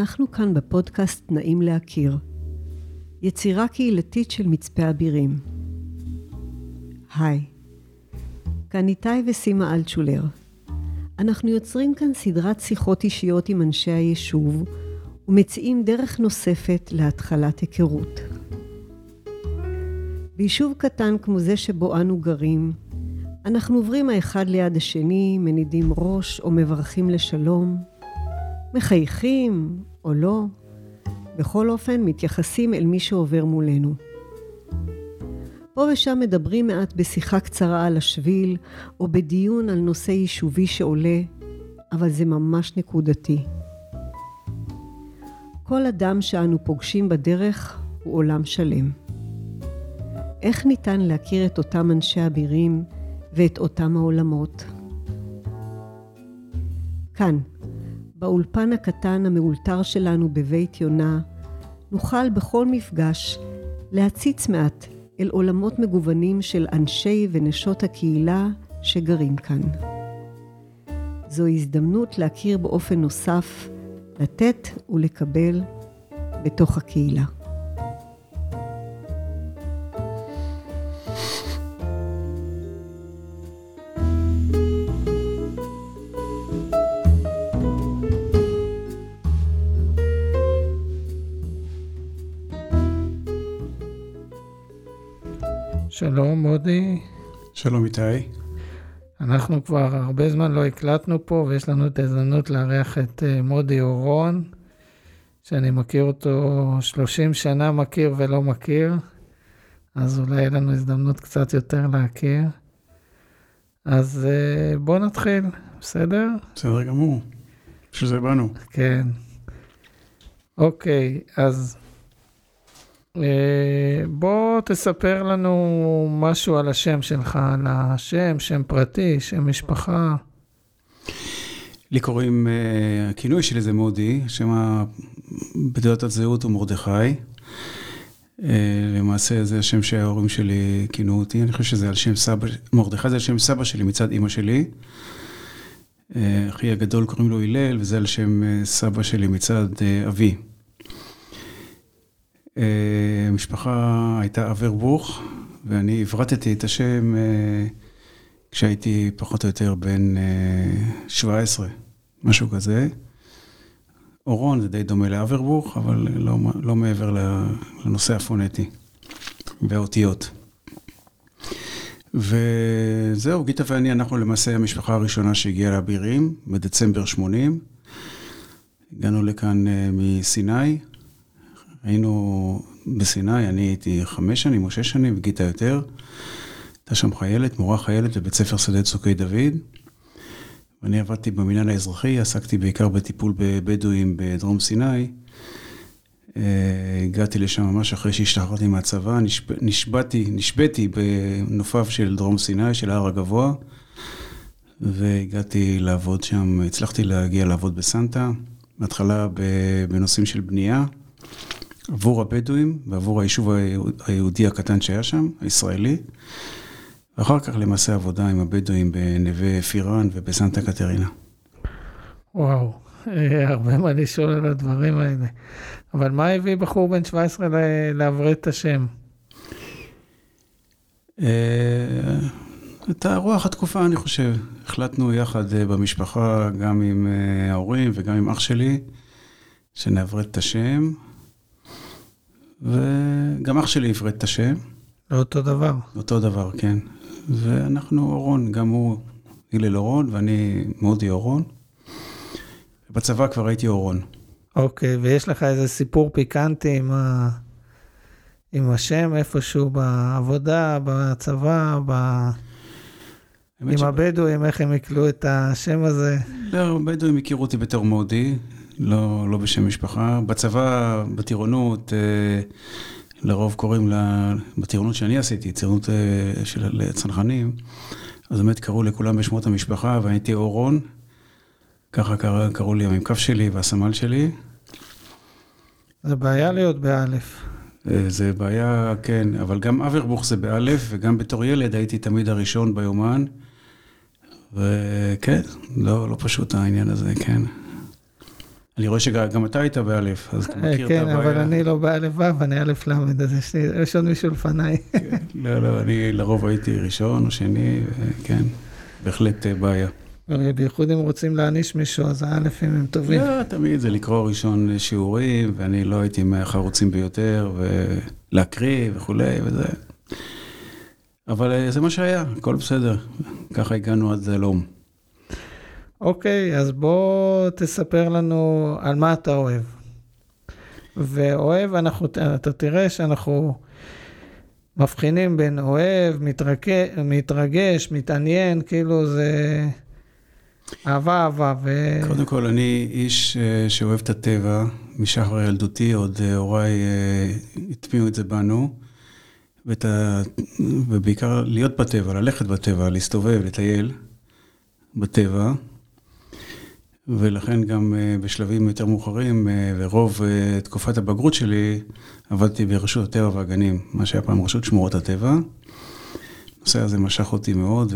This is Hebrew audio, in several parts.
אנחנו כאן בפודקאסט נעים להכיר, יצירה קהילתית של מצפה אבירים. היי, כאן איתי וסימה אלטשולר. אנחנו יוצרים כאן סדרת שיחות אישיות עם אנשי היישוב ומציעים דרך נוספת להתחלת היכרות. ביישוב קטן כמו זה שבו אנו גרים, אנחנו עוברים האחד ליד השני, מנידים ראש או מברכים לשלום, מחייכים או לא, בכל אופן מתייחסים אל מי שעובר מולנו. פה ושם מדברים מעט בשיחה קצרה על השביל, או בדיון על נושא יישובי שעולה, אבל זה ממש נקודתי. כל אדם שאנו פוגשים בדרך הוא עולם שלם. איך ניתן להכיר את אותם אנשי אבירים ואת אותם העולמות? כאן, באולפן הקטן המאולתר שלנו בבית יונה, נוכל בכל מפגש להציץ מעט אל עולמות מגוונים של אנשי ונשות הקהילה שגרים כאן. זו הזדמנות להכיר באופן נוסף, לתת ולקבל בתוך הקהילה. שלום מודי. שלום איתי. אנחנו כבר הרבה זמן לא הקלטנו פה, ויש לנו את ההזדמנות לארח את אה, מודי אורון, שאני מכיר אותו 30 שנה מכיר ולא מכיר, אז אולי יהיה לנו הזדמנות קצת יותר להכיר. אז אה, בוא נתחיל, בסדר? בסדר גמור. בשביל זה באנו. כן. אוקיי, אז בוא תספר לנו משהו על השם שלך, על השם, שם פרטי, שם משפחה. לי קוראים, uh, הכינוי שלי זה מודי, שם בתעודת הזהות הוא מרדכי. Uh, למעשה זה השם שההורים שלי כינו אותי, אני חושב שזה על שם סבא, מרדכי זה על שם סבא שלי מצד אימא שלי. אחי הגדול קוראים לו הלל, וזה על שם סבא שלי מצד אבי. המשפחה אה, הייתה אברבוך, ואני הברטתי את השם אה, כשהייתי פחות או יותר בן 17, אה, משהו כזה. אורון זה די דומה לאברבוך, אבל לא, לא מעבר לנושא הפונטי והאותיות. וזהו, גיטה ואני, אנחנו למעשה המשפחה הראשונה שהגיעה לאבירים בדצמבר 80. הגענו לכאן מסיני, היינו בסיני, אני הייתי חמש שנים או שש שנים, וגיטה יותר. הייתה שם חיילת, מורה חיילת בבית ספר שדה צוקי דוד. ואני עבדתי במינהל האזרחי, עסקתי בעיקר בטיפול בבדואים בדרום סיני. אה, הגעתי לשם ממש אחרי שהשתחררתי מהצבא, נשבעתי, נשבעתי בנופיו של דרום סיני, של ההר הגבוה, והגעתי לעבוד שם, הצלחתי להגיע לעבוד בסנטה, בהתחלה בנושאים של בנייה. עבור הבדואים ועבור היישוב היהודי הקטן שהיה שם, הישראלי, ואחר כך למעשה עבודה עם הבדואים בנווה פירן ובסנטה קטרינה. וואו, אה, הרבה מה לשאול על הדברים האלה. אבל מה הביא בחור בן 17 לעברת את השם? אה, את הרוח התקופה, אני חושב. החלטנו יחד אה, במשפחה, גם עם ההורים וגם עם אח שלי, שנעברת את השם. וגם אח שלי עברת את השם. אותו דבר. אותו דבר, כן. ואנחנו אורון, גם הוא הלל אורון ואני מודי אורון. בצבא כבר הייתי אורון. אוקיי, ויש לך איזה סיפור פיקנטי עם, ה... עם השם איפשהו בעבודה, בצבא, ב... עם ש... הבדואים, איך הם יקלו את השם הזה? לא, הבדואים הכירו אותי בתור מודי, לא, לא בשם משפחה. בצבא, בטירונות, אה, לרוב קוראים לה, בטירונות שאני עשיתי, טירונות אה, של צנחנים, אז באמת קראו לכולם בשמות המשפחה, והייתי אורון, ככה קרא, קראו לי המ"כ שלי והסמל שלי. זה בעיה להיות באלף. אה, זה בעיה, כן, אבל גם אברבוך זה באלף, וגם בתור ילד הייתי תמיד הראשון ביומן. וכן, לא, לא פשוט העניין הזה, כן. אני רואה שגם אתה היית באלף, אז אתה מכיר את כן, הבעיה. אבל אני לא באלף ו', אני אלף ל', אז יש לי- עוד מישהו לפניי. כן, לא, לא, אני לרוב הייתי ראשון או שני, כן, בהחלט אה, בעיה. בייחוד אם רוצים להעניש מישהו, אז האלפים הם טובים. לא, תמיד זה לקרוא ראשון שיעורים, ואני לא הייתי מהחרוצים ביותר, ולהקריא וכולי וזה. אבל אה, זה מה שהיה, הכל בסדר. ככה הגענו עד הלום. אוקיי, אז בוא תספר לנו על מה אתה אוהב. ואוהב, אנחנו, אתה תראה שאנחנו מבחינים בין אוהב, מתרגש, מתרגש מתעניין, כאילו זה אהבה, אהבה. ו... קודם כל, אני איש אה, שאוהב את הטבע, משחר ילדותי, עוד אה, הוריי אה, הטמיעו את זה בנו, ואת ה... ובעיקר להיות בטבע, ללכת בטבע, להסתובב, לטייל בטבע. ולכן גם אה, בשלבים יותר מאוחרים, אה, ורוב אה, תקופת הבגרות שלי, עבדתי ברשות הטבע והגנים, מה שהיה פעם רשות שמורות הטבע. הנושא הזה משך אותי מאוד,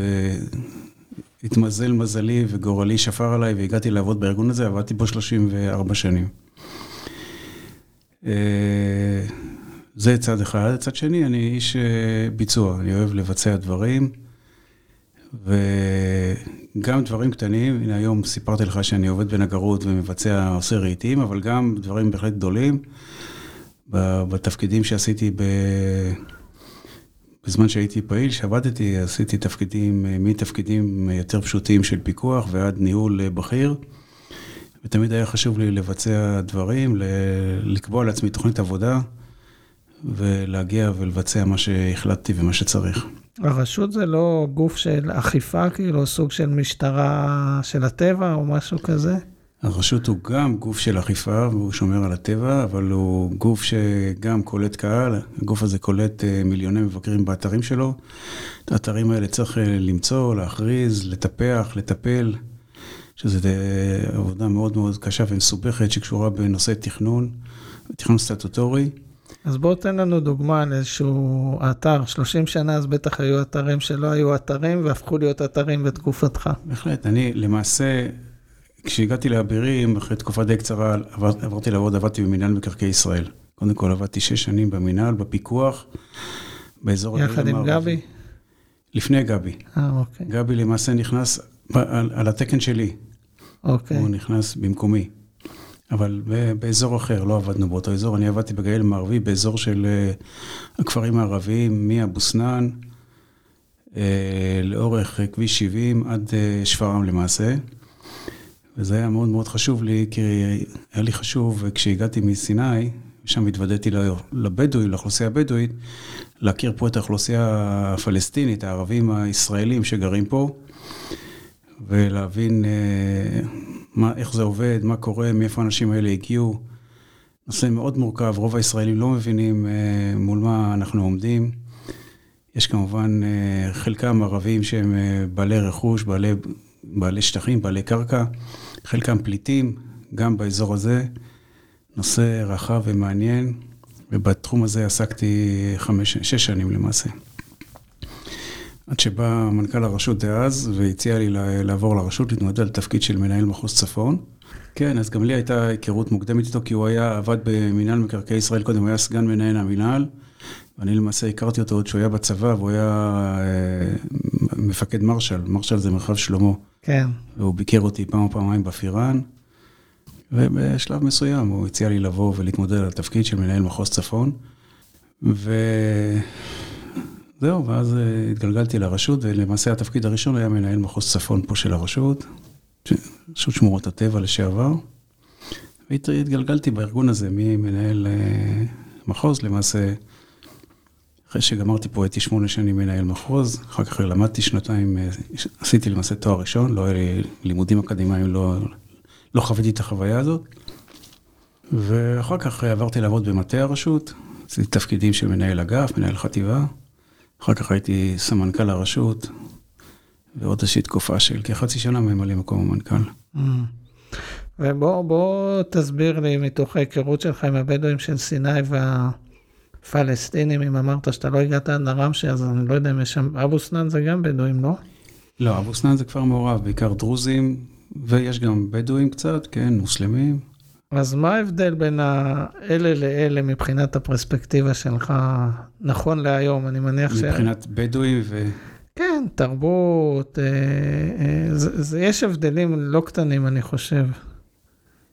והתמזל מזלי וגורלי שפר עליי, והגעתי לעבוד בארגון הזה, עבדתי בו 34 שנים. אה, זה צד אחד. צד שני, אני איש אה, ביצוע, אני אוהב לבצע דברים, וגם דברים קטנים, הנה היום סיפרתי לך שאני עובד בנגרות ומבצע, עושה רהיטים, אבל גם דברים בהחלט גדולים. בתפקידים שעשיתי ב... בזמן שהייתי פעיל, שעבדתי, עשיתי תפקידים, מתפקידים יותר פשוטים של פיקוח ועד ניהול אה, בכיר. ותמיד היה חשוב לי לבצע דברים, לקבוע לעצמי תוכנית עבודה, ולהגיע ולבצע מה שהחלטתי ומה שצריך. הרשות זה לא גוף של אכיפה, כאילו סוג של משטרה של הטבע או משהו כזה? הרשות הוא גם גוף של אכיפה, והוא שומר על הטבע, אבל הוא גוף שגם קולט קהל. הגוף הזה קולט אה, מיליוני מבקרים באתרים שלו. את האתרים האלה צריך אה, למצוא, להכריז, לטפח, לטפל, שזו אה, עבודה מאוד מאוד קשה ומסובכת שקשורה בנושא תכנון, תכנון סטטוטורי. אז בוא תן לנו דוגמה על איזשהו אתר, 30 שנה אז בטח היו אתרים שלא היו אתרים והפכו להיות אתרים בתקופתך. בהחלט, אני למעשה, כשהגעתי לאבירים, אחרי תקופה די קצרה, עבר, עברתי לעבוד, עבדתי במינהל מקרקעי ישראל. קודם כל עבדתי שש שנים במינהל, בפיקוח, באזור... יחד עם. גבי? לפני גבי. אה, אוקיי. גבי למעשה נכנס על, על התקן שלי, אוקיי. הוא נכנס במקומי. אבל באזור אחר, לא עבדנו באותו אזור, אני עבדתי בגליל המערבי, באזור של אה, הכפרים הערביים, מאבו סנאן, אה, לאורך אה, כביש 70 עד שפרעם למעשה. וזה היה מאוד מאוד חשוב לי, כי היה לי חשוב, כשהגעתי מסיני, שם התוודעתי לבדואים, לאוכלוסייה הבדואית, להכיר פה את האוכלוסייה הפלסטינית, הערבים הישראלים שגרים פה, ולהבין אה, מה, איך זה עובד, מה קורה, מאיפה האנשים האלה הגיעו. נושא מאוד מורכב, רוב הישראלים לא מבינים אה, מול מה אנחנו עומדים. יש כמובן אה, חלקם ערבים שהם בעלי רכוש, בעלי, בעלי שטחים, בעלי קרקע, חלקם פליטים, גם באזור הזה. נושא רחב ומעניין, ובתחום הזה עסקתי חמש, שש שנים למעשה. עד שבא מנכ"ל הרשות דאז והציע לי לעבור לרשות, להתמודד על תפקיד של מנהל מחוז צפון. כן, אז גם לי הייתה היכרות מוקדמת איתו, כי הוא היה, עבד במינהל מקרקעי ישראל קודם, הוא היה סגן מנהל המינהל, ואני למעשה הכרתי אותו עוד שהוא היה בצבא, והוא היה אה, מפקד מרשל, מרשל זה מרחב שלמה. כן. והוא ביקר אותי פעם או פעמיים בפירן, ובשלב מסוים הוא הציע לי לבוא ולהתמודד על התפקיד של מנהל מחוז צפון, וזהו, ואז אה, התגלגלתי לרשות, ולמעשה התפקיד הראשון היה מנהל מחוז צפון פה של הרשות, רשות שמורות הטבע לשעבר, והתגלגלתי בארגון הזה ממנהל אה, מחוז למעשה. אחרי שגמרתי פה הייתי שמונה שנים מנהל מחוז, אחר כך למדתי שנתיים, אה, עשיתי למעשה תואר ראשון, לא היה לי לימודים אקדמיים, לא, לא חוויתי את החוויה הזאת. ואחר כך עברתי לעבוד במטה הרשות, עשיתי תפקידים של מנהל אגף, מנהל חטיבה. אחר כך הייתי סמנכ"ל הרשות, ועוד איזושהי תקופה של כחצי שנה ממלא מקום המנכ"ל. Mm. ובוא בוא תסביר לי מתוך ההיכרות שלך עם הבדואים של סיני והפלסטינים, אם אמרת שאתה לא הגעת עד נרמשה, אז אני לא יודע אם יש שם, אבו סנאן זה גם בדואים, לא? לא, אבו סנאן זה כפר מעורב, בעיקר דרוזים, ויש גם בדואים קצת, כן, מוסלמים. אז מה ההבדל בין האלה לאלה מבחינת הפרספקטיבה שלך, נכון להיום? אני מניח ש... מבחינת בדואים ו... כן, תרבות, אה, אה, זה, זה, יש הבדלים לא קטנים, אני חושב.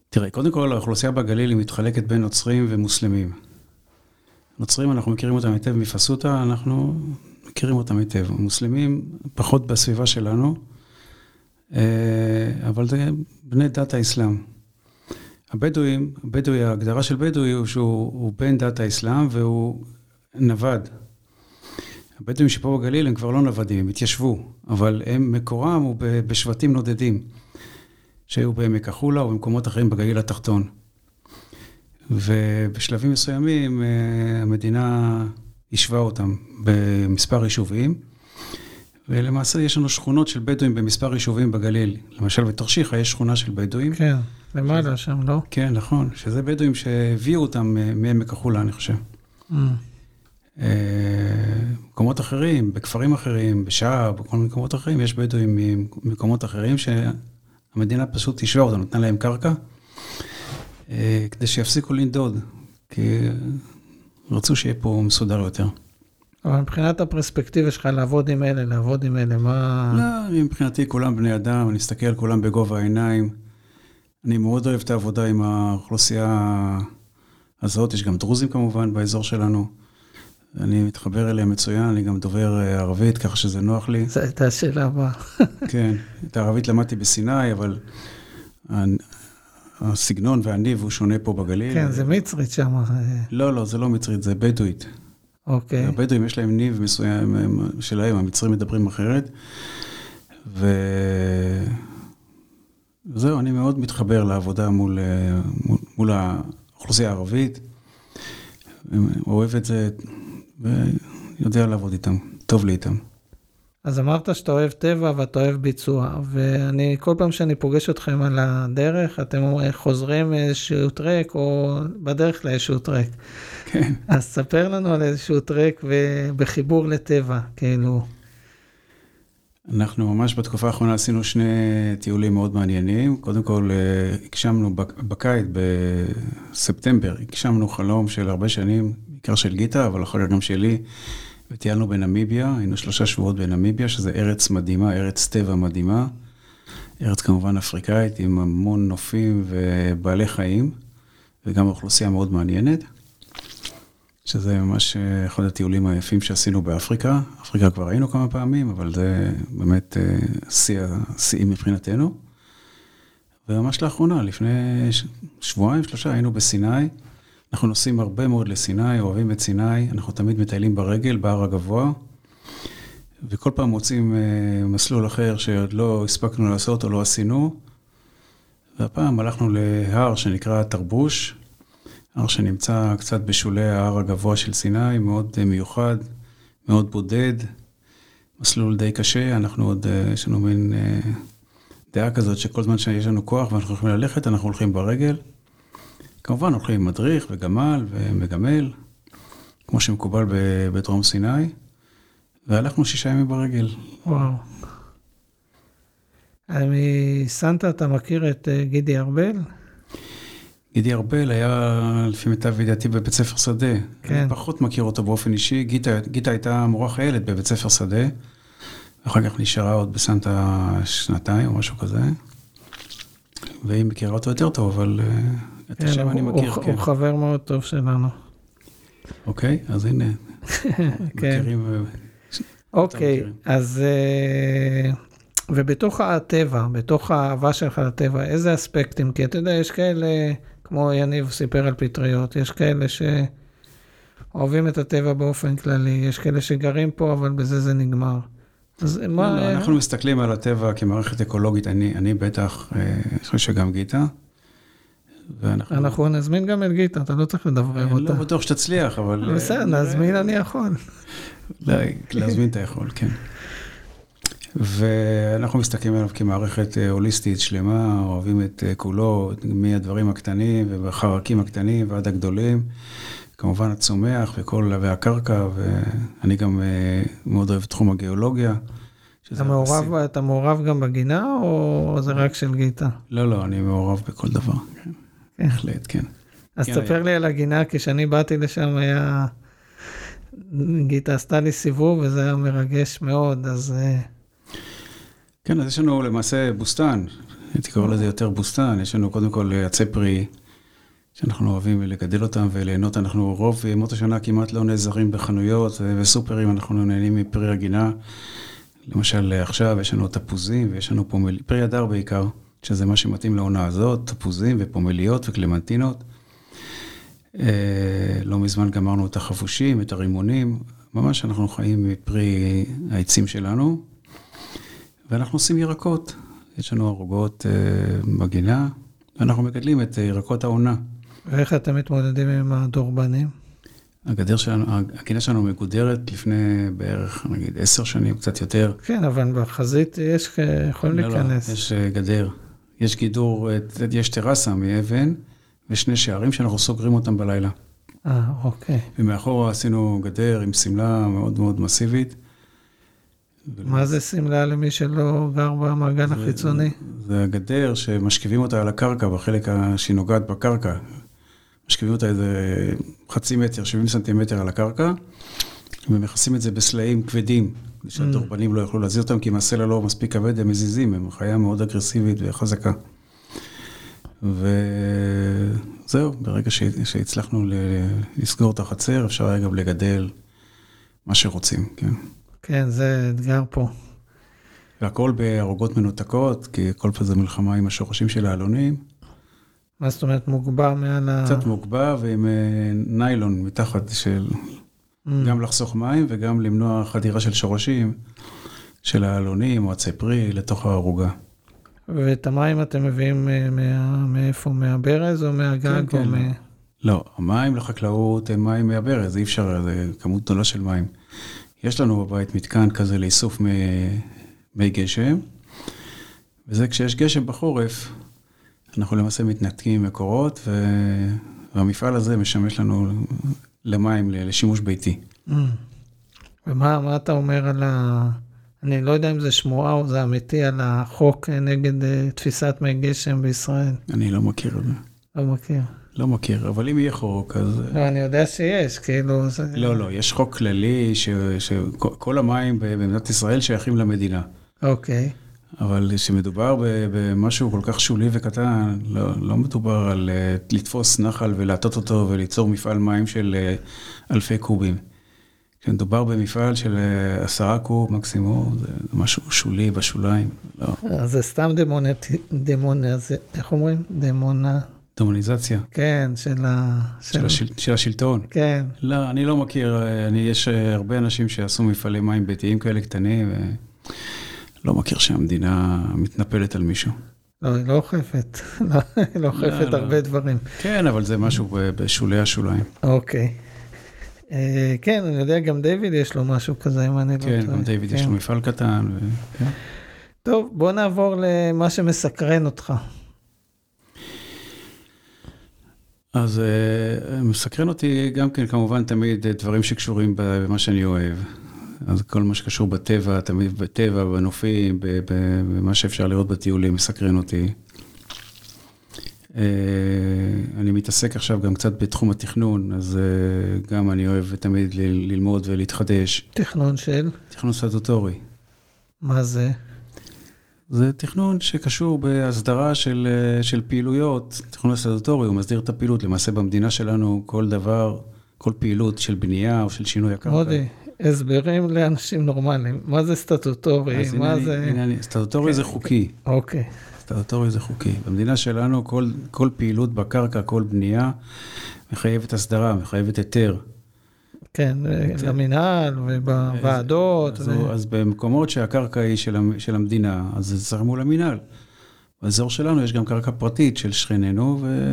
תראה, קודם כל, האוכלוסייה בגליל היא מתחלקת בין נוצרים ומוסלמים. נוצרים, אנחנו מכירים אותם היטב מפסוטה, אנחנו מכירים אותם היטב. מוסלמים, פחות בסביבה שלנו, אה, אבל זה בני דת האסלאם. הבדואים, הבדואי, ההגדרה של בדואי הוא שהוא בן דת האסלאם והוא נווד. הבדואים שפה בגליל הם כבר לא נוודים, הם התיישבו, אבל הם, מקורם הוא בשבטים נודדים, שהיו בעמק החולה או במקומות אחרים בגליל התחתון. ובשלבים מסוימים אה, המדינה השווה אותם במספר יישובים, ולמעשה יש לנו שכונות של בדואים במספר יישובים בגליל. למשל בתרשיחא יש שכונה של בדואים. כן, למעלה שם, לא? כן, נכון, שזה בדואים שהביאו אותם אה, מעמק החולה, אני חושב. Mm. במקומות אחרים, בכפרים אחרים, בשער, בכל מיני מקומות אחרים, יש בדואים ממקומות אחרים שהמדינה פשוט השווה אותם, נתנה להם קרקע, אה, כדי שיפסיקו לנדוד, כי רצו שיהיה פה מסודר יותר. אבל מבחינת הפרספקטיבה שלך לעבוד עם אלה, לעבוד עם אלה, מה... לא, מבחינתי כולם בני אדם, אני אסתכל על כולם בגובה העיניים. אני מאוד אוהב את העבודה עם האוכלוסייה הזאת, יש גם דרוזים כמובן באזור שלנו. אני מתחבר אליהם מצוין, אני גם דובר אה, ערבית, ככה שזה נוח לי. זו הייתה השאלה הבאה. כן, את הערבית למדתי בסיני, אבל הסגנון והניב הוא שונה פה בגליל. כן, זה מצרית שם. אה. לא, לא, זה לא מצרית, זה בדואית. אוקיי. הבדואים יש להם ניב מסוים שלהם, המצרים מדברים אחרת. וזהו, אני מאוד מתחבר לעבודה מול, אה, מול, מול האוכלוסייה הערבית. אוהב את זה, ויודע לעבוד איתם, טוב לי איתם. אז אמרת שאתה אוהב טבע ואתה אוהב ביצוע, ואני, כל פעם שאני פוגש אתכם על הדרך, אתם חוזרים איזשהו טרק או בדרך לאיזשהו טרק. כן. אז ספר לנו על איזשהו טרק בחיבור לטבע, כאילו. אנחנו ממש בתקופה האחרונה עשינו שני טיולים מאוד מעניינים. קודם כל, אה, הגשמנו בקיץ, בספטמבר, הגשמנו חלום של הרבה שנים, בעיקר של גיטה, אבל אחר כך גם שלי, וטיילנו בנמיביה, היינו שלושה שבועות בנמיביה, שזה ארץ מדהימה, ארץ טבע מדהימה. ארץ כמובן אפריקאית, עם המון נופים ובעלי חיים, וגם אוכלוסייה מאוד מעניינת. שזה ממש אה, אחד הטיולים היפים שעשינו באפריקה. אפריקה כבר היינו כמה פעמים, אבל זה באמת אה, שיא השיאים מבחינתנו. וממש לאחרונה, לפני שבועיים, שלושה, היינו בסיני. אנחנו נוסעים הרבה מאוד לסיני, אוהבים את סיני, אנחנו תמיד מטיילים ברגל, בהר הגבוה, וכל פעם מוצאים אה, מסלול אחר שעוד לא הספקנו לעשות או לא עשינו. והפעם הלכנו להר שנקרא תרבוש, הר שנמצא קצת בשולי ההר הגבוה של סיני, מאוד אה, מיוחד, מאוד בודד, מסלול די קשה, אנחנו עוד, אה, יש לנו מין דעה כזאת שכל זמן שיש לנו כוח ואנחנו יכולים ללכת, אנחנו הולכים ברגל. כמובן הולכים עם מדריך וגמל ומגמל, כמו שמקובל בדרום סיני, והלכנו שישה ימים ברגל. וואו. מסנטה אתה מכיר את אה, גידי ארבל? גידי ארבל היה, לפי מיטב ידיעתי, בבית ספר שדה. כן. אני פחות מכיר אותו באופן אישי. גיטה, גיטה הייתה מורה חיילת בבית ספר שדה, ואחר כך נשארה עוד בסנטה שנתיים או משהו כזה. והיא מכירה אותו יותר טוב, אבל אה, את כן, השם אני מכיר, הוא, כן. הוא חבר מאוד טוב שלנו. אוקיי, אז הנה, כן. מכירים. אוקיי, אז... אה, ובתוך הטבע, בתוך האהבה שלך לטבע, איזה אספקטים? כי אתה יודע, יש כאלה, כמו יניב סיפר על פטריות, יש כאלה שאוהבים את הטבע באופן כללי, יש כאלה שגרים פה, אבל בזה זה נגמר. אז לא, מה... לא, אנחנו מסתכלים על הטבע כמערכת אקולוגית, אני, אני בטח, אה, אני חושב שגם גיטה. ואנחנו... אנחנו נזמין גם את גיטה, אתה לא צריך לדברר אותה. אני לא בטוח שתצליח, אבל... בסדר, נזמין אני יכול. להזמין אתה יכול, כן. ואנחנו מסתכלים עליו כמערכת אה, הוליסטית שלמה, אוהבים את אה, כולו, מהדברים הקטנים ובחרקים הקטנים ועד הגדולים. כמובן הצומח וכל, והקרקע, ואני גם אה, מאוד אוהב את תחום הגיאולוגיה. אתה מעורב, אתה מעורב גם בגינה, או זה רק של גיטה? לא, לא, אני מעורב בכל דבר. כן. בהחלט, כן. אז כן, תספר היה. לי על הגינה, כי כשאני באתי לשם היה... גיטה עשתה לי סיבוב וזה היה מרגש מאוד, אז כן, אז יש לנו למעשה בוסתן, הייתי קורא לזה יותר בוסתן, יש לנו קודם כל עצי פרי, שאנחנו אוהבים לגדל אותם וליהנות, אנחנו רוב ימות השנה כמעט לא נעזרים בחנויות וסופרים, אנחנו נהנים מפרי הגינה. למשל עכשיו יש לנו תפוזים ויש לנו פומל... פרי הדר בעיקר, שזה מה שמתאים לעונה הזאת, תפוזים ופומליות וקלמנטינות. אה, לא מזמן גמרנו את החפושים, את הרימונים, ממש אנחנו חיים מפרי העצים שלנו. ואנחנו עושים ירקות, יש לנו ערוגות אה, בגינה, ואנחנו מגדלים את אה, ירקות העונה. ואיך אתם מתמודדים עם הדורבנים? הגדר שלנו, הגינה שלנו מגודרת לפני בערך, נגיד, עשר שנים, קצת יותר. כן, אבל בחזית יש, אה, יכולים לא, להיכנס. לא, יש אה, גדר. יש גידור, יש טרסה מאבן, ושני שערים שאנחנו סוגרים אותם בלילה. אה, אוקיי. ומאחורה עשינו גדר עם שמלה מאוד מאוד מסיבית. מה זה שמלה למי שלא גר במעגן זה- החיצוני? זה הגדר שמשכיבים אותה על הקרקע, בחלק שהיא נוגעת בקרקע. משכיבים אותה איזה חצי מטר, 70 סנטימטר על הקרקע, ומכסים את זה בסלעים כבדים, כדי שהדורבנים לא יוכלו להזיז אותם, כי אם הסלע לא מספיק כבד, הם מזיזים, הם חיה מאוד אגרסיבית וחזקה. וזהו, ברגע שהצלחנו לסגור את החצר, אפשר היה גם לגדל מה שרוצים, כן. כן, זה אתגר פה. והכל בערוגות מנותקות, כי כל פעם זה מלחמה עם השורשים של העלונים. מה זאת אומרת מוגבר מעל ה... קצת מוגבה ועם אה, ניילון מתחת, של Mm. גם לחסוך מים וגם למנוע חדירה של שורשים של העלונים או עצי פרי לתוך הערוגה. ואת המים אתם מביאים אה, מה- מאיפה? מהברז או מהגג? כן, או כן, מה- לא, המים לחקלאות הם מים מהברז, אי אפשר, זה כמות גדולה של מים. יש לנו בבית מתקן כזה לאיסוף מי, גשם, וזה כשיש גשם בחורף, אנחנו למעשה מתנתקים ממקורות, ו... והמפעל הזה משמש לנו למים, לשימוש ביתי. Mm. ומה מה אתה אומר על ה... אני לא יודע אם זה שמועה או זה אמיתי, על החוק נגד אה, תפיסת מי גשם בישראל. אני לא מכיר את זה. לא מכיר. לא מכיר, אבל אם יהיה חוק, אז... לא, אני יודע שיש, כאילו... לא, לא, יש חוק כללי שכל המים במדינת ישראל שייכים למדינה. אוקיי. אבל כשמדובר במשהו כל כך שולי וקטן, לא, לא מדובר על אה, לתפוס נחל ולהטות אותו וליצור מפעל מים של אה, אלפי קובים. כשמדובר במפעל של אה, עשרה קוב מקסימום, זה משהו שולי בשוליים, לא. זה סתם דמונת... דמונה... זה... איך אומרים? דמונה... דמוניזציה כן, של ה... של, השל, של השלטון. כן. לא, אני לא מכיר, אה, אני, יש אה, הרבה אנשים שעשו מפעלי מים ביתיים כאלה קטנים, ולא מכיר שהמדינה מתנפלת על מישהו. לא, היא לא אוכפת. לא, היא לא אוכפת לא. הרבה דברים. כן, אבל זה משהו בשולי השוליים. אוקיי. אה, כן, אני יודע, גם דיוויד יש לו משהו כזה, אם אני לא טועה. כן, גם דיוויד יש כן. לו מפעל קטן. ו... כן. טוב, בוא נעבור למה שמסקרן אותך. אז אה, מסקרן אותי גם כן, כמובן, תמיד אה, דברים שקשורים במה שאני אוהב. אז כל מה שקשור בטבע, תמיד בטבע, בנופים, במה שאפשר לראות בטיולים, מסקרן אותי. אה, אני מתעסק עכשיו גם קצת בתחום התכנון, אז גם אני אוהב תמיד ללמוד ולהתחדש. תכנון של, תכנון סטטוטורי. מה זה? זה תכנון שקשור בהסדרה של, אה, של פעילויות. תכנון הסטטוטורי, הוא מסדיר את הפעילות. למעשה במדינה שלנו כל דבר, כל פעילות של בנייה או של שינוי הקרקע. מודי, הסברים לאנשים נורמליים. מה זה סטטוטורי? אז מה הנה אני- זה... הנה אני- סטטוטורי זה חוקי. אוקיי. סטטוטורי זה חוקי. במדינה שלנו כל, כל פעילות בקרקע, כל בנייה, מחייבת הסדרה, מחייבת היתר. כן, למינהל ובוועדות. אז, ו- אז במקומות שהקרקע היא של, של המדינה, אז זה צריך מול המינהל. באזור שלנו יש גם קרקע פרטית של שכנינו, ו...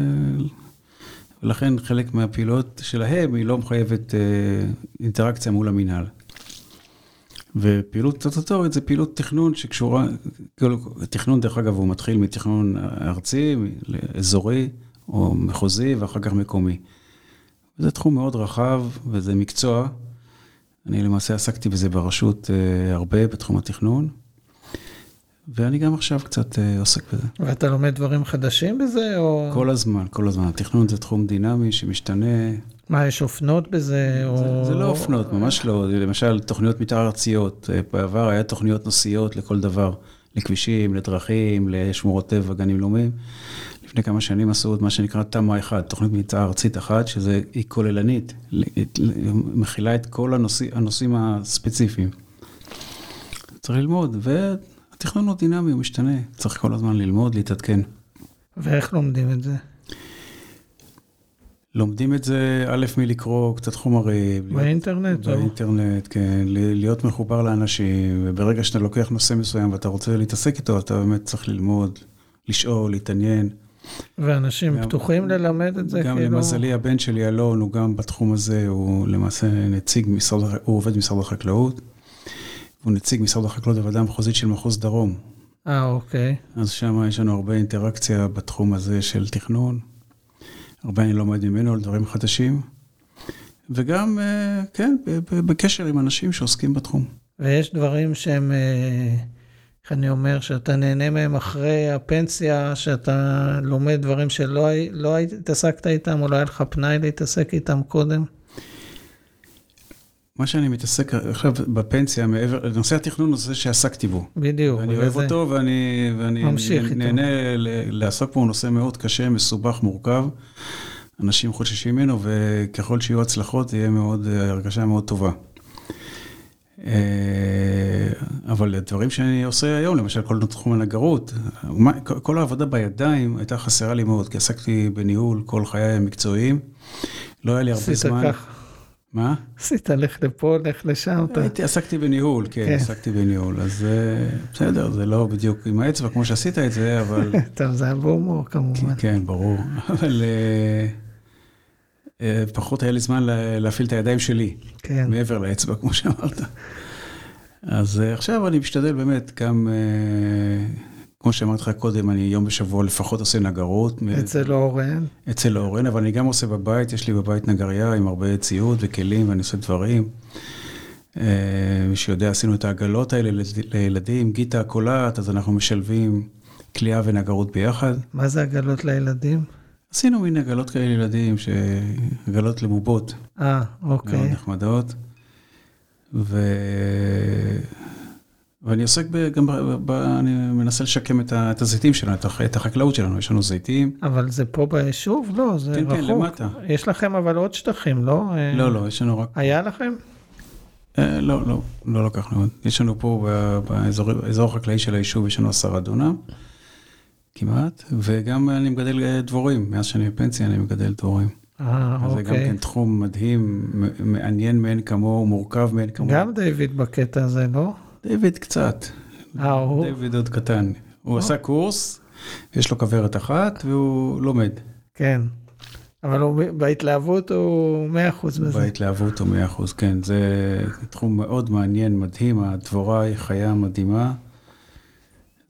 ולכן חלק מהפעילות שלהם היא לא מחייבת אה, אינטראקציה מול המינהל. ופעילות סטטוטורית זה פעילות תכנון שקשורה, כאילו, תכנון דרך אגב הוא מתחיל מתכנון ארצי, אזורי או מחוזי ואחר כך מקומי. זה תחום מאוד רחב וזה מקצוע. אני למעשה עסקתי בזה ברשות אה, הרבה בתחום התכנון. ואני גם עכשיו קצת אה, עוסק בזה. ואתה לומד דברים חדשים בזה, או... כל הזמן, כל הזמן. התכנון זה תחום דינמי שמשתנה. מה, יש אופנות בזה, או... זה, זה לא אופנות, ממש לא. למשל, תוכניות מתאר ארציות. אה, בעבר היה תוכניות נושאיות לכל דבר. לכבישים, לדרכים, לשמורות טבע, גנים לאומיים. לפני כמה שנים עשו את מה שנקרא תמ"א 1, תוכנית מתאר ארצית אחת, שהיא כוללנית, מכילה את כל הנושא, הנושאים הספציפיים. צריך ללמוד, והתכנון הוא דינמי, הוא משתנה, צריך כל הזמן ללמוד, להתעדכן. ואיך לומדים את זה? לומדים את זה, א', מלקרוא קצת חומרים. באינטרנט? באינטרנט, או? כן. להיות מחובר לאנשים, וברגע שאתה לוקח נושא מסוים ואתה רוצה להתעסק איתו, אתה באמת צריך ללמוד, לשאול, להתעניין. ואנשים גם, פתוחים ללמד את זה, גם כאילו? גם למזלי, הבן שלי, אלון, הוא גם בתחום הזה, הוא למעשה נציג משרד, הוא עובד במשרד החקלאות. הוא נציג משרד החקלאות בוועדה המחוזית של מחוז דרום. אה, אוקיי. אז שם יש לנו הרבה אינטראקציה בתחום הזה של תכנון. הרבה אני לומד ממנו על דברים חדשים. וגם, אה, כן, בקשר עם אנשים שעוסקים בתחום. ויש דברים שהם, אה, איך אני אומר, שאתה נהנה מהם אחרי הפנסיה, שאתה לומד דברים שלא לא התעסקת איתם, או לא היה לך פנאי להתעסק איתם קודם? מה שאני מתעסק עכשיו בפנסיה, מעבר, נושא התכנון הוא זה שעסקתי בו. בדיוק. ואני אוהב אותו ואני, ואני נהנה לעסוק בו, הוא נושא מאוד קשה, מסובך, מורכב. אנשים חוששים ממנו, וככל שיהיו הצלחות, תהיה מאוד, הרגשה מאוד טובה. אה, אבל הדברים שאני עושה היום, למשל כל תחום הנגרות, כל העבודה בידיים הייתה חסרה לי מאוד, כי עסקתי בניהול כל חיי המקצועיים. לא היה לי הרבה זמן. עשית כך. מה? עשית, לך לפה, לך לשם. הייתי, עסקתי בניהול, כן, כן, עסקתי בניהול. אז אה, בסדר, זה לא בדיוק עם האצבע כמו שעשית את זה, אבל... טוב, זה היה בהומור כמובן. כן, ברור. אבל אה, אה, פחות היה לי זמן להפעיל את הידיים שלי. כן. מעבר לאצבע, כמו שאמרת. אז עכשיו אני משתדל באמת גם... כמו שאמרתי לך קודם, אני יום בשבוע לפחות עושה נגרות. אצל אורן. אצל אורן, אבל אני גם עושה בבית, יש לי בבית נגרייה עם הרבה ציוד וכלים, ואני עושה דברים. אה, מי שיודע, עשינו את העגלות האלה לילדים, גיטה קולעת, אז אנחנו משלבים כליאה ונגרות ביחד. מה זה עגלות לילדים? עשינו מין עגלות כאלה לילדים, עגלות לבובות. אה, אוקיי. מאוד נחמדות. ו... ואני עוסק גם, ב, ב, אני מנסה לשקם את, ה, את הזיתים שלנו, את, את החקלאות שלנו, יש לנו זיתים. אבל זה פה ביישוב? לא, זה כן, רחוק. כן, כן, למטה. יש לכם אבל עוד שטחים, לא? לא, לא, יש לנו רק... היה לכם? אה, לא, לא, לא לקחנו עוד. יש לנו פה באזור החקלאי של היישוב, יש לנו עשרה דונם, כמעט, וגם אני מגדל אה, דבורים, מאז שאני בפנסיה אני מגדל דבורים. אה, אוקיי. זה גם כן תחום מדהים, מעניין מאין כמוהו, מורכב מאין כמוהו. גם דיוויד בקטע הזה, לא? דיוויד קצת. אה, הוא? דיוויד עוד קטן. הוא עשה קורס, יש לו כוורת אחת והוא לומד. כן. אבל הוא, בהתלהבות הוא 100% בזה. בהתלהבות הוא 100%, כן. זה תחום מאוד מעניין, מדהים. הדבורה היא חיה מדהימה,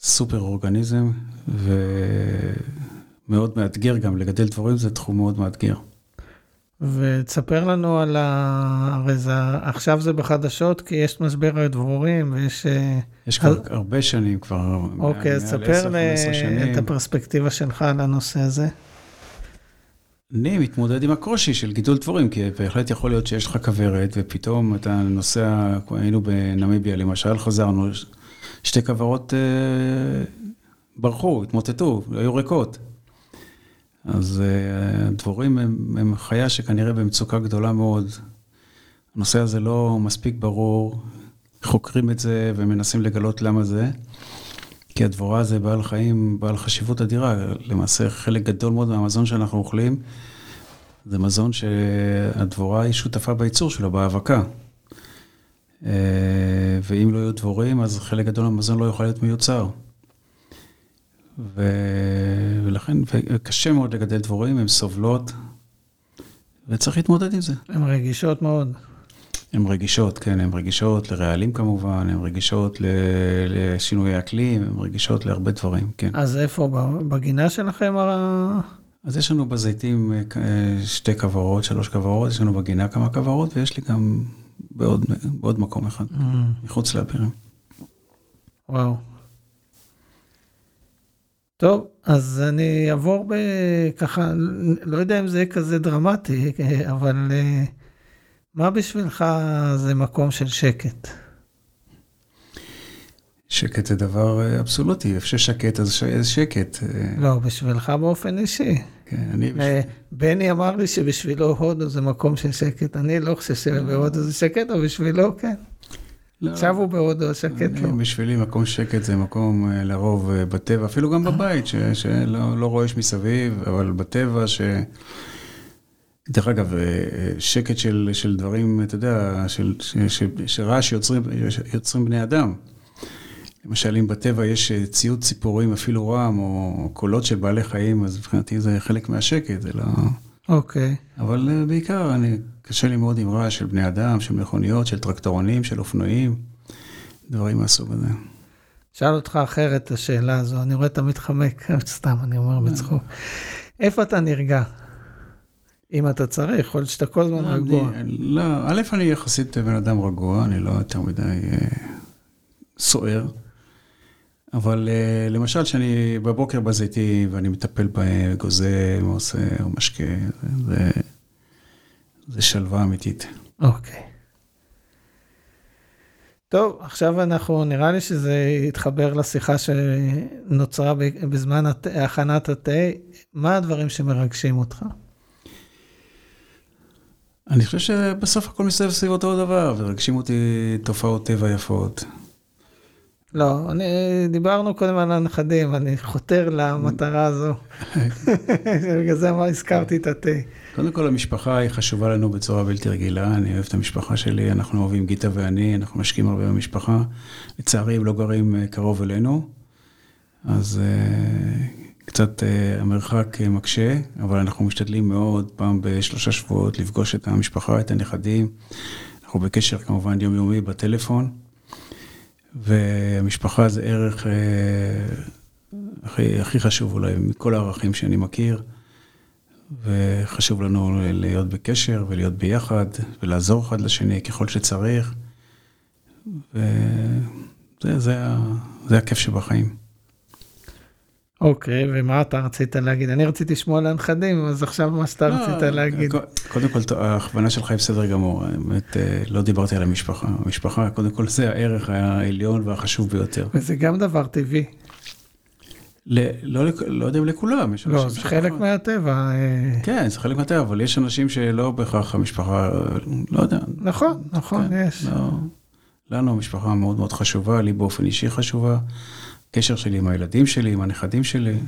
סופר אורגניזם, ומאוד מאתגר גם. לגדל דבורים זה תחום מאוד מאתגר. ותספר לנו על ה... הרי זה... עכשיו זה בחדשות, כי יש משבר הדבורים ויש... אה, יש כבר אז... הרבה שנים כבר. אוקיי, אז ספר לי את הפרספקטיקה שלך על הנושא הזה. אני מתמודד עם הקושי של גידול דבורים, כי בהחלט יכול להיות שיש לך כוורת, ופתאום אתה נוסע, היינו בנמיביה למשל, חזרנו, שתי כוורות אה, ברחו, התמוטטו, היו ריקות. אז uh, הדבורים הם, הם חיה שכנראה במצוקה גדולה מאוד. הנושא הזה לא מספיק ברור, חוקרים את זה ומנסים לגלות למה זה. כי הדבורה זה בעל חיים, בעל חשיבות אדירה. למעשה חלק גדול מאוד מהמזון שאנחנו אוכלים, זה מזון שהדבורה היא שותפה בייצור שלו, בהאבקה. אה, ואם לא יהיו דבורים, אז חלק גדול מהמזון לא יכול להיות מיוצר. ו... ולכן, קשה מאוד לגדל דבורים, הן סובלות, וצריך להתמודד עם זה. הן רגישות מאוד. הן רגישות, כן, הן רגישות לרעלים כמובן, הן רגישות לשינויי אקלים, הן רגישות להרבה דברים, כן. אז איפה, בגינה שלכם? אז יש לנו בזיתים אה, שתי כוורות, שלוש כוורות, יש לנו בגינה כמה כוורות, ויש לי גם בעוד, בעוד מקום אחד, mm. מחוץ לאבירים. וואו. טוב, אז אני אעבור בככה, לא יודע אם זה כזה דרמטי, אבל אה, מה בשבילך זה מקום של שקט? שקט זה דבר אה, אבסולוטי, איפה ששקט אז שקט. אה. לא, בשבילך באופן אישי. כן, אני... בני אמר לי שבשבילו הודו זה מקום של שקט. אני לא חושב שבהודו זה שקט, אבל בשבילו כן. לא. עכשיו הוא בהודו, שקט לא. בשבילי מקום שקט זה מקום אה, לרוב אה, בטבע, אפילו גם בבית, שלא לא רועש מסביב, אבל בטבע ש... דרך אגב, אה, שקט של, של דברים, אתה יודע, של, של רעש שיוצרים בני אדם. למשל, אם בטבע יש ציוד ציפורים, אפילו רם, או קולות של בעלי חיים, אז מבחינתי זה חלק מהשקט, זה לא... אוקיי. Okay. אבל uh, בעיקר, אני, קשה לי מאוד עם רעש של בני אדם, של מכוניות, של טרקטורונים, של אופנועים, דברים מהסוג הזה. שאל אותך אחרת את השאלה הזו, אני רואה אתה מתחמק, סתם, אני אומר בצחוק. איפה אתה נרגע? אם אתה צריך, יכול להיות שאתה כל הזמן לא, רגוע. לא, א', אני יחסית בן אדם רגוע, אני לא יותר מדי אה, סוער. אבל uh, למשל, שאני בבוקר בזיתים ואני מטפל בהם, גוזם, עושה או משקה, זה, זה שלווה אמיתית. אוקיי. Okay. טוב, עכשיו אנחנו, נראה לי שזה יתחבר לשיחה שנוצרה בזמן הת... הכנת התה. מה הדברים שמרגשים אותך? אני חושב שבסוף הכל מסתובב סביב אותו דבר, ומרגשים אותי תופעות טבע יפות. לא, אני, דיברנו קודם על הנכדים, אני חותר למטרה הזו. בגלל זה מה הזכרתי את התה. קודם כל, המשפחה היא חשובה לנו בצורה בלתי רגילה. אני אוהב את המשפחה שלי, אנחנו אוהבים גיטה ואני, אנחנו משקיעים הרבה במשפחה. לצערי, הם לא גרים אה, קרוב אלינו, אז uh, קצת uh, המרחק מקשה, אבל אנחנו משתדלים מאוד, פעם בשלושה שבועות, לפגוש את המשפחה, את הנכדים. אנחנו בקשר כמובן יומיומי בטלפון. והמשפחה זה ערך אה, הכי, הכי חשוב אולי מכל הערכים שאני מכיר, וחשוב לנו להיות בקשר ולהיות ביחד ולעזור אחד לשני ככל שצריך, וזה זה, זה הכיף שבחיים. אוקיי, okay, ומה אתה רצית להגיד? אני רציתי לשמוע על הנכדים, אז עכשיו מה שאתה לא, רצית להגיד. קודם כל, ההכוונה שלך היא בסדר גמור. באמת, אה, לא דיברתי על המשפחה. המשפחה, קודם כל, זה הערך העליון והחשוב ביותר. וזה גם דבר טבעי. ל, לא, לא יודע אם לכולם, יש לא, זה חלק מהטבע. אה. כן, זה חלק מהטבע, אבל יש אנשים שלא בהכרח המשפחה, לא יודע. נכון, נכון, כן, יש. לא, לנו המשפחה מאוד מאוד חשובה, לי באופן אישי חשובה. הקשר שלי עם הילדים שלי, עם הנכדים שלי,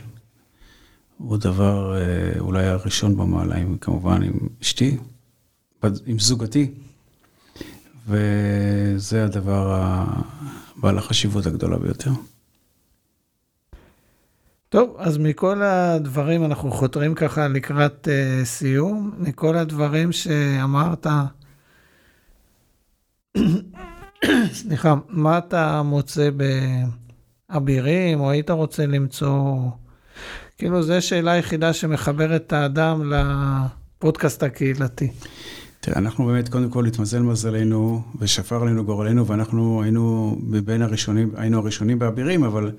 הוא דבר אה, אולי הראשון במעלה, עם, כמובן עם אשתי, עם זוגתי, וזה הדבר בעל החשיבות הגדולה ביותר. טוב, אז מכל הדברים, אנחנו חותרים ככה לקראת uh, סיום, מכל הדברים שאמרת, סליחה, מה אתה מוצא ב... אבירים, או היית רוצה למצוא... כאילו, זו שאלה היחידה שמחברת את האדם לפודקאסט הקהילתי. תראה, אנחנו באמת, קודם כל, התמזל מזלנו, ושפר עלינו גורלנו, ואנחנו היינו מבין הראשונים, היינו הראשונים באבירים, אבל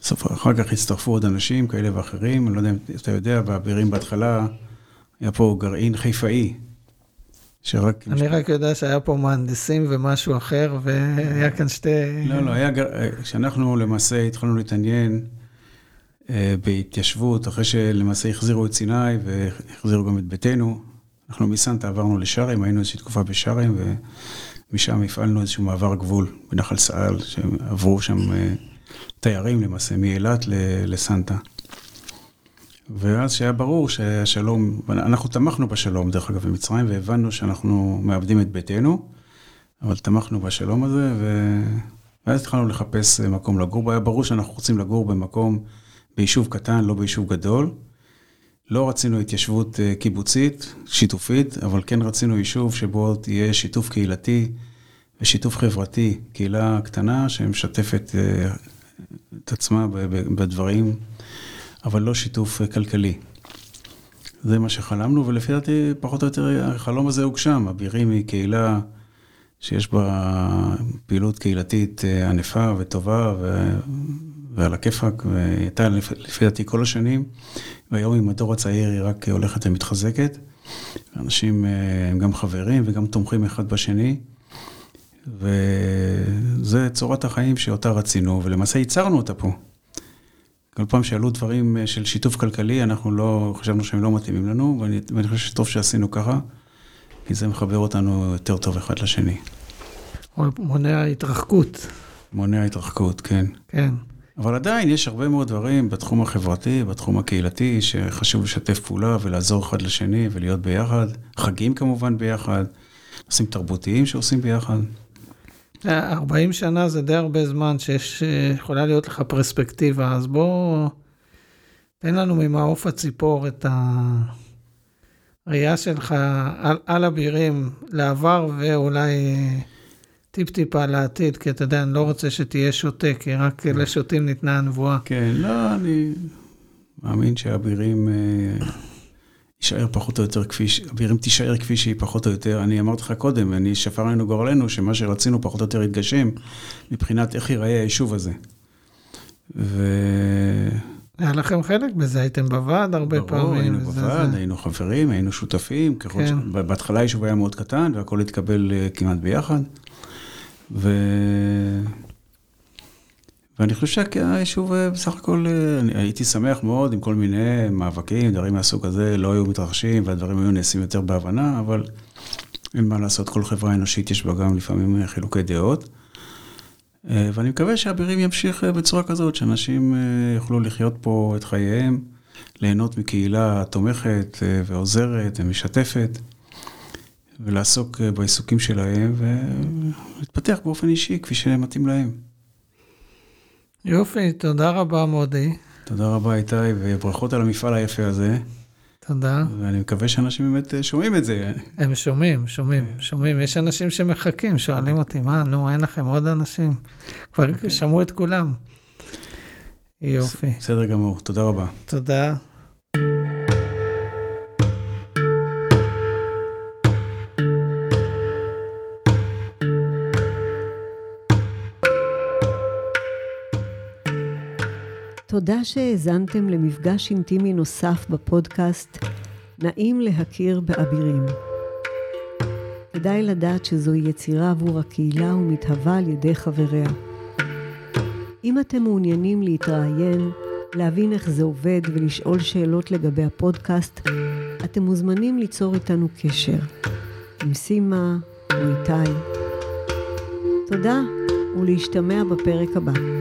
בסוף אחר כך הצטרפו עוד אנשים כאלה ואחרים. אני לא יודע אם אתה יודע, באבירים בהתחלה היה פה גרעין חיפאי, שרק... אני רק יודע שהיה פה מהנדסים ומשהו אחר, והיה כאן שתי... לא, לא, היה... כשאנחנו למעשה התחלנו להתעניין אה, בהתיישבות, אחרי שלמעשה החזירו את סיני והחזירו גם את ביתנו, אנחנו מסנטה עברנו לשארם, היינו איזושהי תקופה בשארם, ומשם הפעלנו איזשהו מעבר גבול בנחל סעל, שעברו שם אה, תיירים למעשה, מאילת לסנטה. ואז שהיה ברור שהשלום, אנחנו תמכנו בשלום, דרך אגב, במצרים, והבנו שאנחנו מאבדים את ביתנו, אבל תמכנו בשלום הזה, ו... ואז התחלנו לחפש מקום לגור היה ברור שאנחנו רוצים לגור במקום, ביישוב קטן, לא ביישוב גדול. לא רצינו התיישבות אה, קיבוצית, שיתופית, אבל כן רצינו יישוב שבו תהיה שיתוף קהילתי ושיתוף חברתי, קהילה קטנה שמשתפת אה, את עצמה בדברים אבל לא שיתוף אה, כלכלי. זה מה שחלמנו, ולפי דעתי, פחות או יותר, החלום הזה הוגשם. אבירים היא קהילה שיש בה פעילות קהילתית אה, ענפה וטובה, ו... ועל הכיפאק, והיא הייתה לפי דעתי כל השנים, והיום עם הדור הצעיר היא רק הולכת ומתחזקת. אנשים הם גם חברים וגם תומכים אחד בשני, וזה צורת החיים שאותה רצינו, ולמעשה ייצרנו אותה פה. כל פעם שעלו דברים של שיתוף כלכלי, אנחנו לא, חשבנו שהם לא מתאימים לנו, ואני, ואני חושב שטוב שעשינו ככה, כי זה מחבר אותנו יותר טוב אחד לשני. מונע התרחקות. מונע התרחקות, כן. כן. אבל עדיין יש הרבה מאוד דברים בתחום החברתי, בתחום הקהילתי, שחשוב לשתף פעולה ולעזור אחד לשני ולהיות ביחד. חגים כמובן ביחד, נושאים תרבותיים שעושים ביחד. 40 שנה זה די הרבה זמן שיכולה להיות לך פרספקטיבה, אז בוא, תן לנו ממעוף הציפור את הראייה שלך על, על הבירים לעבר ואולי טיפ-טיפה לעתיד, כי אתה יודע, אני לא רוצה שתהיה שותה, כי רק לשוטים ניתנה הנבואה. כן, לא, אני מאמין שהבירים... יישאר פחות או יותר כפי. אבירים תישאר כפי שהיא פחות או יותר. אני אמרתי לך קודם, אני שפר לנו גורלנו, שמה שרצינו פחות או יותר יתגשם, מבחינת איך ייראה היישוב הזה. ו... היה לכם חלק בזה, הייתם בוועד הרבה ברור, פעמים. היינו וזה- בוועד, זה- היינו חברים, היינו שותפים. ככל ש... כן. בהתחלה היישוב היה מאוד קטן, והכל התקבל אה, כמעט ביחד. ו... ואני חושב שהיישוב אה, בסך הכל, אה, אני הייתי שמח מאוד עם כל מיני מאבקים, דברים מהסוג הזה, לא היו מתרחשים והדברים היו נעשים יותר בהבנה, אבל אין מה לעשות, כל חברה אנושית יש בה גם לפעמים אה, חילוקי דעות. ואני מקווה שהבירים ימשיך בצורה כזאת, שאנשים יוכלו לחיות פה את חייהם, ליהנות מקהילה תומכת ועוזרת ומשתפת, ולעסוק בעיסוקים שלהם ולהתפתח באופן אישי כפי שמתאים להם. יופי, תודה רבה מודי. תודה רבה איתי, וברכות על המפעל היפה הזה, תודה. ואני מקווה שאנשים באמת אה, שומעים את זה. הם שומעים, שומעים, שומעים. יש אנשים שמחכים, שואלים אותי, מה, נו, אין לכם עוד אנשים? כבר שמעו את כולם. יופי, בסדר גמור, תודה רבה. תודה. תודה שהאזנתם למפגש אינטימי נוסף בפודקאסט נעים להכיר באבירים. כדאי לדעת שזוהי יצירה עבור הקהילה ומתהווה על ידי חבריה. אם אתם מעוניינים להתראיין, להבין איך זה עובד ולשאול שאלות לגבי הפודקאסט, אתם מוזמנים ליצור איתנו קשר עם סימה או איתי. תודה ולהשתמע בפרק הבא.